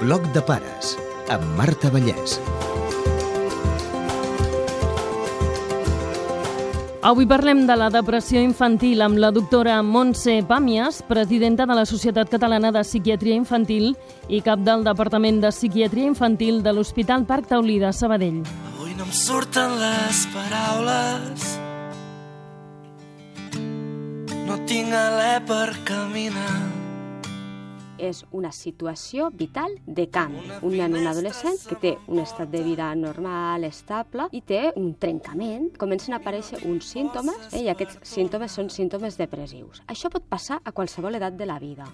Bloc de pares, amb Marta Vallès. Avui parlem de la depressió infantil amb la doctora Montse Pàmies, presidenta de la Societat Catalana de Psiquiatria Infantil i cap del Departament de Psiquiatria Infantil de l'Hospital Parc Taulí de Sabadell. Avui no em surten les paraules No tinc alè per caminar és una situació vital de canvi. Un nen o un adolescent que té un estat de vida normal, estable, i té un trencament. Comencen a aparèixer uns símptomes, eh, i aquests símptomes són símptomes depressius. Això pot passar a qualsevol edat de la vida.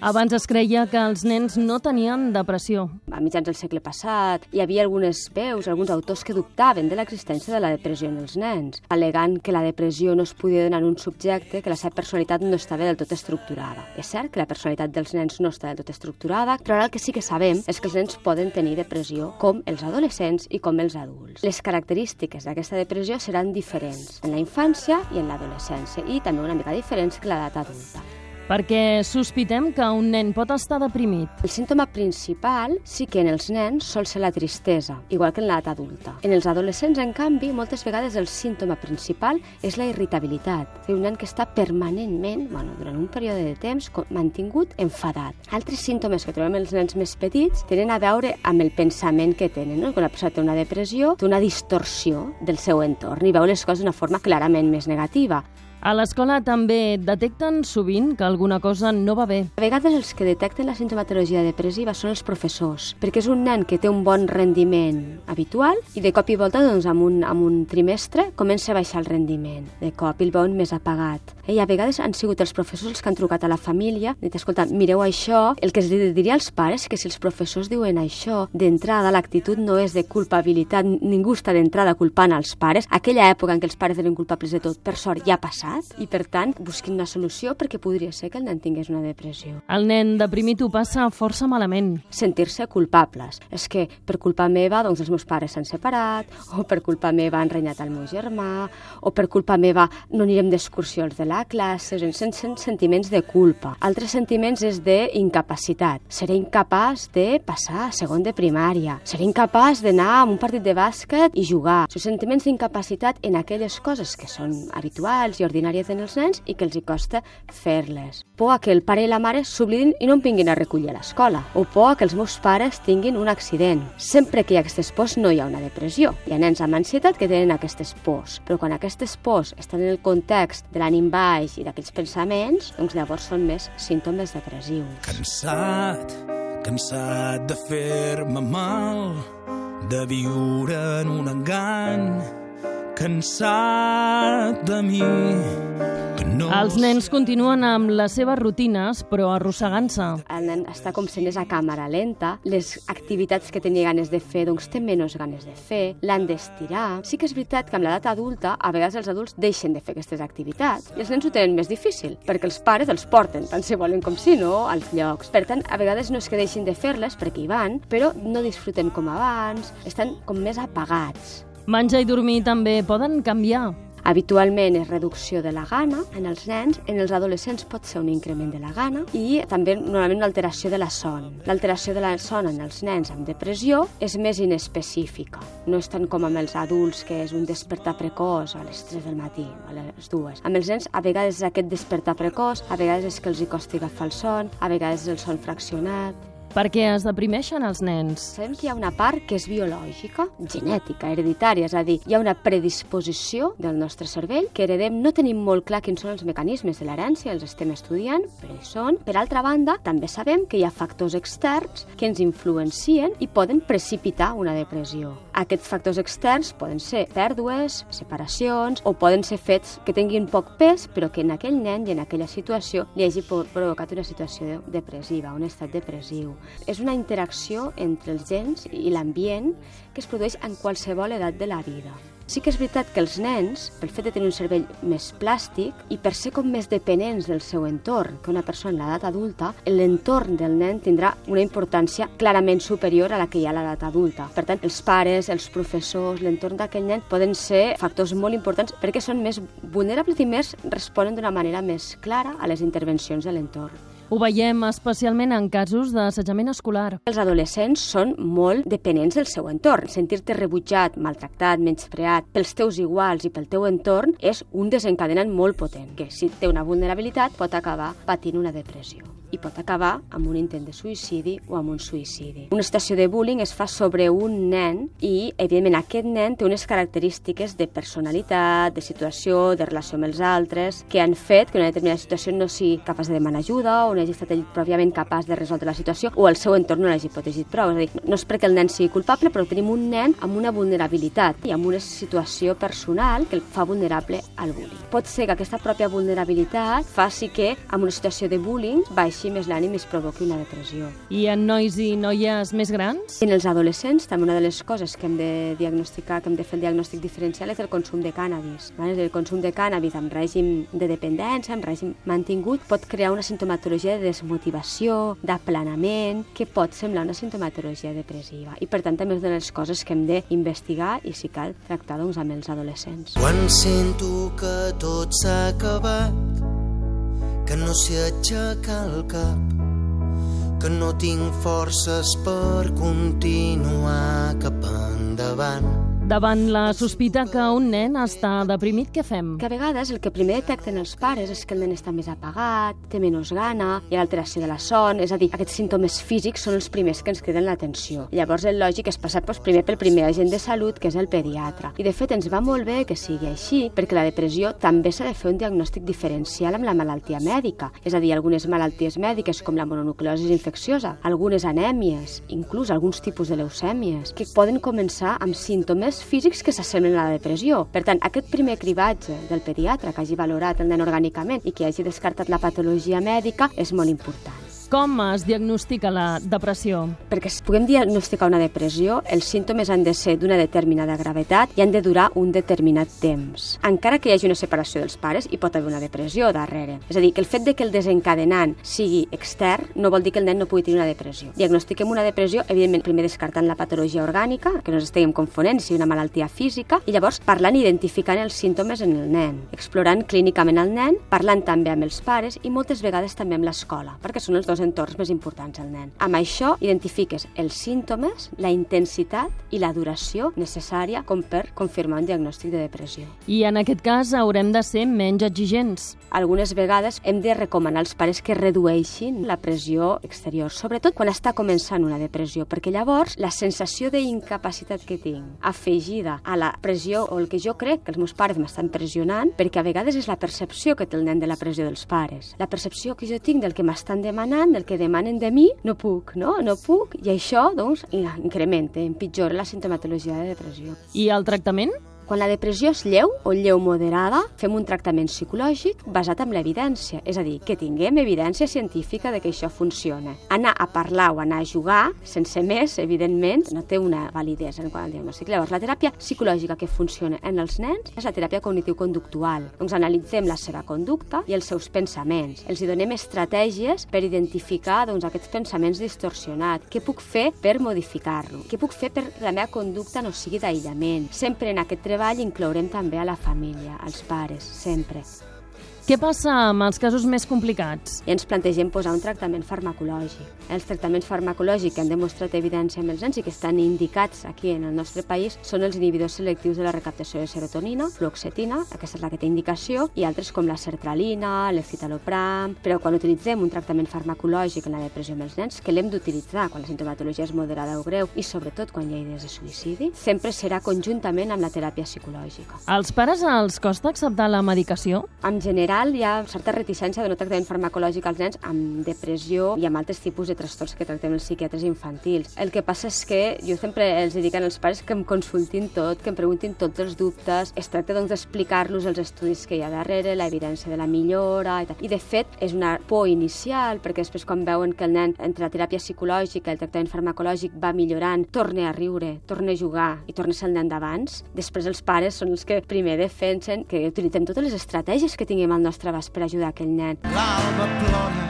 Abans es creia que els nens no tenien depressió. A mitjans del segle passat hi havia algunes veus, alguns autors que dubtaven de l'existència de la depressió en els nens, alegant que la depressió no es podia donar en un subjecte que la seva personalitat no estava del tot estructurada. És cert que la personalitat dels nens no està tot estructurada, però ara el que sí que sabem és que els nens poden tenir depressió com els adolescents i com els adults. Les característiques d'aquesta depressió seran diferents en la infància i en l'adolescència i també una mica diferents que l'edat adulta perquè sospitem que un nen pot estar deprimit. El símptoma principal sí que en els nens sol ser la tristesa, igual que en l'edat adulta. En els adolescents, en canvi, moltes vegades el símptoma principal és la irritabilitat. És un nen que està permanentment, bueno, durant un període de temps, mantingut enfadat. Altres símptomes que trobem en els nens més petits tenen a veure amb el pensament que tenen. No? Quan la persona té una depressió, té una distorsió del seu entorn i veu les coses d'una forma clarament més negativa. A l'escola també detecten sovint que alguna cosa no va bé. A vegades els que detecten la sintomatologia depressiva són els professors, perquè és un nen que té un bon rendiment habitual i de cop i volta, doncs, amb un, amb un trimestre, comença a baixar el rendiment. De cop i el veuen més apagat. I a vegades han sigut els professors els que han trucat a la família i dit, escolta, mireu això, el que es diria als pares que si els professors diuen això, d'entrada l'actitud no és de culpabilitat, ningú està d'entrada culpant als pares. Aquella època en què els pares eren culpables de tot, per sort, ja ha passat passat i, per tant, busquin una solució perquè podria ser que el nen tingués una depressió. El nen deprimit ho passa força malament. Sentir-se culpables. És que per culpa meva doncs, els meus pares s'han separat, o per culpa meva han renyat el meu germà, o per culpa meva no anirem d'excursions de la classe, sent sentiments de culpa. Altres sentiments és d'incapacitat. Seré incapaç de passar a segon de primària. Seré incapaç d'anar a un partit de bàsquet i jugar. Són sentiments d'incapacitat en aquelles coses que són habituals i ordinàries ordinàries en els nens i que els hi costa fer-les. Por a que el pare i la mare s'oblidin i no em vinguin a recollir a l'escola. O por a que els meus pares tinguin un accident. Sempre que hi ha aquestes pors no hi ha una depressió. Hi ha nens amb ansietat que tenen aquestes pors, però quan aquestes pors estan en el context de l'ànim baix i d'aquells pensaments, doncs llavors són més símptomes depressius. Cansat, cansat de fer-me mal, de viure en un engany, cansat de mi. No Els nens continuen amb les seves rutines, però arrossegant-se. El nen està com si anés a càmera lenta, les activitats que tenia ganes de fer, doncs té menys ganes de fer, l'han d'estirar. Sí que és veritat que amb l'edat adulta, a vegades els adults deixen de fer aquestes activitats i els nens ho tenen més difícil, perquè els pares els porten, tant si volen com si no, als llocs. Per tant, a vegades no és que deixin de fer-les perquè hi van, però no disfruten com abans, estan com més apagats. Menjar i dormir també poden canviar. Habitualment és reducció de la gana en els nens, en els adolescents pot ser un increment de la gana i també normalment una alteració de la son. L'alteració de la son en els nens amb depressió és més inespecífica. No és tant com amb els adults, que és un despertar precoç a les 3 del matí, a les 2. Amb els nens a vegades és aquest despertar precoç, a vegades és que els hi costi agafar el son, a vegades és el son fraccionat, per què es deprimeixen els nens? Sabem que hi ha una part que és biològica, genètica, hereditària, és a dir, hi ha una predisposició del nostre cervell que heredem, no tenim molt clar quins són els mecanismes de l'herència, els estem estudiant, però hi són. Per altra banda, també sabem que hi ha factors externs que ens influencien i poden precipitar una depressió. Aquests factors externs poden ser pèrdues, separacions, o poden ser fets que tinguin poc pes, però que en aquell nen i en aquella situació li hagi provocat una situació depressiva, un estat depressiu. És una interacció entre els gens i l'ambient que es produeix en qualsevol edat de la vida. Sí que és veritat que els nens, pel fet de tenir un cervell més plàstic i per ser com més dependents del seu entorn que una persona en l'edat adulta, l'entorn del nen tindrà una importància clarament superior a la que hi ha a l'edat adulta. Per tant, els pares, els professors, l'entorn d'aquell nen poden ser factors molt importants perquè són més vulnerables i més responen d'una manera més clara a les intervencions de l'entorn. Ho veiem especialment en casos d'assetjament escolar. Els adolescents són molt dependents del seu entorn. Sentir-te rebutjat, maltractat, menyspreat pels teus iguals i pel teu entorn és un desencadenant molt potent, que si té una vulnerabilitat pot acabar patint una depressió i pot acabar amb un intent de suïcidi o amb un suïcidi. Una situació de bullying es fa sobre un nen i, evidentment, aquest nen té unes característiques de personalitat, de situació, de relació amb els altres, que han fet que una determinada situació no sigui capaç de demanar ajuda o no hagi estat ell pròpiament capaç de resoldre la situació o el seu entorn no l'hagi protegit prou. És a dir, no és perquè el nen sigui culpable, però tenim un nen amb una vulnerabilitat i amb una situació personal que el fa vulnerable al bullying. Pot ser que aquesta pròpia vulnerabilitat faci que, en una situació de bullying, baixi més l'ànim i es provoqui una depressió. I en nois i noies més grans? En els adolescents, també una de les coses que hem de diagnosticar, que hem de fer el diagnòstic diferencial és el consum de cànnabis. El consum de cànnabis amb règim de dependència, amb règim mantingut, pot crear una sintomatologia de desmotivació, d'aplanament, que pot semblar una sintomatologia depressiva. I per tant també és una de les coses que hem d'investigar i si cal tractar doncs, amb els adolescents. Quan sento que tot s'ha acabat, que no sé aixecar el cap, que no tinc forces per continuar cap endavant. Davant la sospita que un nen està deprimit, què fem? Que a vegades el que primer detecten els pares és que el nen està més apagat, té menys gana, hi ha alteració de la son, és a dir, aquests símptomes físics són els primers que ens criden l'atenció. Llavors el lògic és passar doncs, primer pel primer agent de salut, que és el pediatre. I de fet ens va molt bé que sigui així, perquè la depressió també s'ha de fer un diagnòstic diferencial amb la malaltia mèdica, és a dir, algunes malalties mèdiques com la mononucleosi infecciosa, algunes anèmies, inclús alguns tipus de leucèmies, que poden començar amb símptomes físics que s'assemblen a la depressió. Per tant, aquest primer cribatge del pediatre que hagi valorat el nen orgànicament i que hagi descartat la patologia mèdica és molt important. Com es diagnostica la depressió? Perquè si puguem diagnosticar una depressió, els símptomes han de ser d'una determinada gravetat i han de durar un determinat temps. Encara que hi hagi una separació dels pares, hi pot haver una depressió darrere. És a dir, que el fet de que el desencadenant sigui extern no vol dir que el nen no pugui tenir una depressió. Diagnostiquem una depressió, evidentment, primer descartant la patologia orgànica, que no ens estiguem confonent si una malaltia física, i llavors parlant i identificant els símptomes en el nen, explorant clínicament el nen, parlant també amb els pares i moltes vegades també amb l'escola, perquè són els dos entorns més importants al nen. Amb això identifiques els símptomes, la intensitat i la duració necessària com per confirmar un diagnòstic de depressió. I en aquest cas haurem de ser menys exigents. Algunes vegades hem de recomanar als pares que redueixin la pressió exterior, sobretot quan està començant una depressió, perquè llavors la sensació d'incapacitat que tinc, afegida a la pressió o el que jo crec que els meus pares m'estan pressionant, perquè a vegades és la percepció que té el nen de la pressió dels pares. La percepció que jo tinc del que m'estan demanant, del que demanen de mi, no puc, no? No puc, i això, doncs, incrementa, empitjora la sintomatologia de depressió. I el tractament? Quan la depressió és lleu o lleu moderada, fem un tractament psicològic basat en l'evidència, és a dir, que tinguem evidència científica de que això funciona. Anar a parlar o anar a jugar, sense més, evidentment, no té una validesa en quant al diagnòstic. Llavors, la teràpia psicològica que funciona en els nens és la teràpia cognitiu-conductual. Doncs analitzem la seva conducta i els seus pensaments. Els hi donem estratègies per identificar doncs, aquests pensaments distorsionats. Què puc fer per modificar-lo? Què puc fer per la meva conducta no sigui d'aïllament? Sempre en aquest treball inclourem també a la família, als pares, sempre. Què passa amb els casos més complicats? I ens plantegem posar un tractament farmacològic. Els tractaments farmacològics que han demostrat evidència amb els nens i que estan indicats aquí en el nostre país són els inhibidors selectius de la recaptació de serotonina, fluoxetina, aquesta és la que té indicació, i altres com la sertralina, l'efcitalopram... Però quan utilitzem un tractament farmacològic en la depressió amb els nens, que l'hem d'utilitzar quan la sintomatologia és moderada o greu i sobretot quan hi ha idees de suïcidi, sempre serà conjuntament amb la teràpia psicològica. Als pares els costa acceptar la medicació? En general, general hi ha certa reticència de no tractament farmacològic als nens amb depressió i amb altres tipus de trastorns que tractem els psiquiatres infantils. El que passa és que jo sempre els dic als pares que em consultin tot, que em preguntin tots els dubtes. Es tracta doncs d'explicar-los els estudis que hi ha darrere, la evidència de la millora i tal. I de fet és una por inicial perquè després quan veuen que el nen entre la teràpia psicològica i el tractament farmacològic va millorant, torna a riure, torna a jugar i torna a ser el nen d'abans, després els pares són els que primer defensen que utilitzem totes les estratègies que tinguem al nostre abast per ajudar aquell nen. L'alba plora,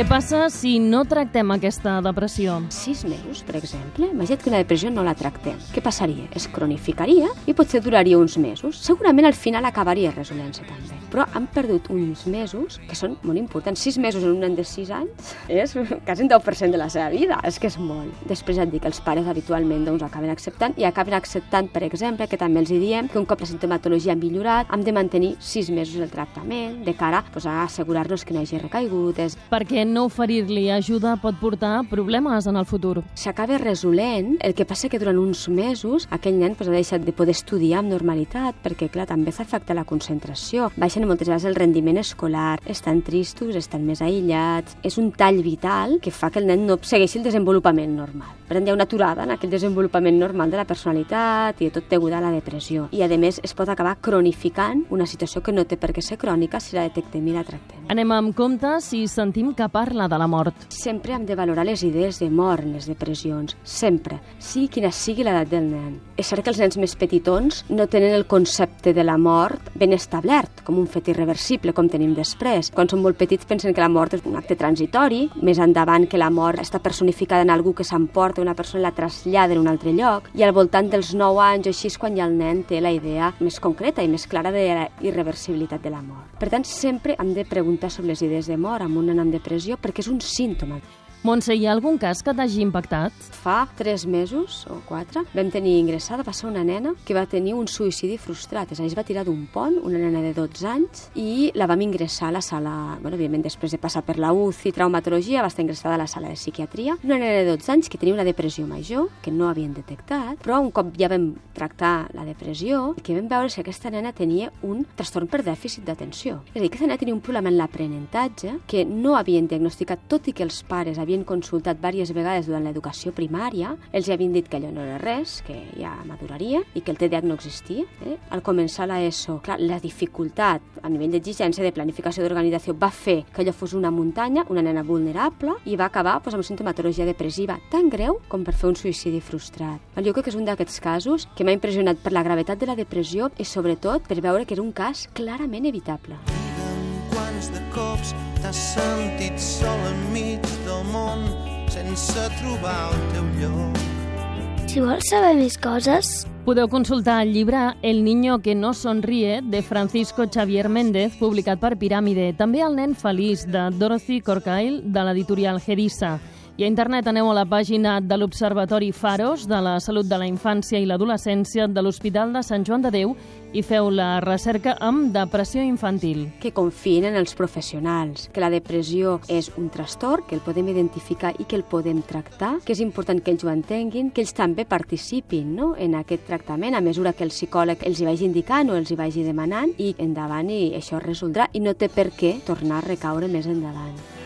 què passa si no tractem aquesta depressió? Sis mesos, per exemple, imagina't que una depressió no la tractem. Què passaria? Es cronificaria i potser duraria uns mesos. Segurament al final acabaria resolent-se també. Però han perdut uns mesos que són molt importants. Sis mesos en un nen de sis anys és quasi un 10% de la seva vida. És que és molt. Després et dic els pares habitualment doncs, acaben acceptant i acaben acceptant, per exemple, que també els diem que un cop la sintomatologia ha millorat hem de mantenir sis mesos el tractament de cara pues, a assegurar-nos que no hagi recaigudes. Perquè no oferir-li ajuda pot portar problemes en el futur. S'acaba resolent, el que passa que durant uns mesos aquell nen pues, ha deixat de poder estudiar amb normalitat perquè, clar, també s'afecta la concentració. Baixen moltes vegades el rendiment escolar, estan tristos, estan més aïllats... És un tall vital que fa que el nen no segueixi el desenvolupament normal. Per tant, hi ha una aturada en aquell desenvolupament normal de la personalitat i de tot deguda a la depressió. I, a més, es pot acabar cronificant una situació que no té per què ser crònica si la detectem i la tractem. Anem amb compte si sentim que parla de la mort. Sempre hem de valorar les idees de mort en les depressions. Sempre. Sigui quina sigui l'edat del nen. És cert que els nens més petitons no tenen el concepte de la mort ben establert, com un fet irreversible, com tenim després. Quan són molt petits pensen que la mort és un acte transitori, més endavant que la mort està personificada en algú que s'emporta una persona la trasllada en un altre lloc, i al voltant dels 9 anys o així és quan ja el nen té la idea més concreta i més clara de la irreversibilitat de la mort. Per tant, sempre hem de preguntar sobre les idees de mort amb un nen amb depressió perquè és un símptoma. Montse, hi ha algun cas que t'hagi impactat? Fa tres mesos o quatre vam tenir ingressada, va ser una nena que va tenir un suïcidi frustrat, és a dir, es va tirar d'un pont, una nena de 12 anys, i la vam ingressar a la sala, bueno, evidentment després de passar per la UCI, traumatologia, va estar ingressada a la sala de psiquiatria. Una nena de 12 anys que tenia una depressió major, que no havien detectat, però un cop ja vam tractar la depressió, que vam veure si aquesta nena tenia un trastorn per dèficit d'atenció. És a dir, aquesta nena tenia un problema en l'aprenentatge que no havien diagnosticat, tot i que els pares havien havien consultat diverses vegades durant l'educació primària, els havien dit que allò no era res, que ja maduraria i que el TDAH no existia. Eh? Al començar l'ESO, clar, la dificultat a nivell d'exigència de planificació d'organització va fer que allò fos una muntanya, una nena vulnerable, i va acabar pues, amb sintomatologia depressiva tan greu com per fer un suïcidi frustrat. Jo crec que és un d'aquests casos que m'ha impressionat per la gravetat de la depressió i sobretot per veure que era un cas clarament evitable. Quants de cops t'has sentit sol enmig del món sense trobar el teu lloc. Si vols saber més coses, Podeu consultar el llibre El niño que no sonríe, de Francisco Xavier Méndez, publicat per Piràmide. També El nen feliç, de Dorothy Corcail, de l'editorial Gedissa. I a internet aneu a la pàgina de l'Observatori Faros de la Salut de la Infància i l'Adolescència de l'Hospital de Sant Joan de Déu i feu la recerca amb depressió infantil. Que confien en els professionals, que la depressió és un trastorn, que el podem identificar i que el podem tractar, que és important que ells ho entenguin, que ells també participin no? en aquest tractament a mesura que el psicòleg els hi vagi indicant o els hi vagi demanant i endavant i això es resoldrà i no té per què tornar a recaure més endavant.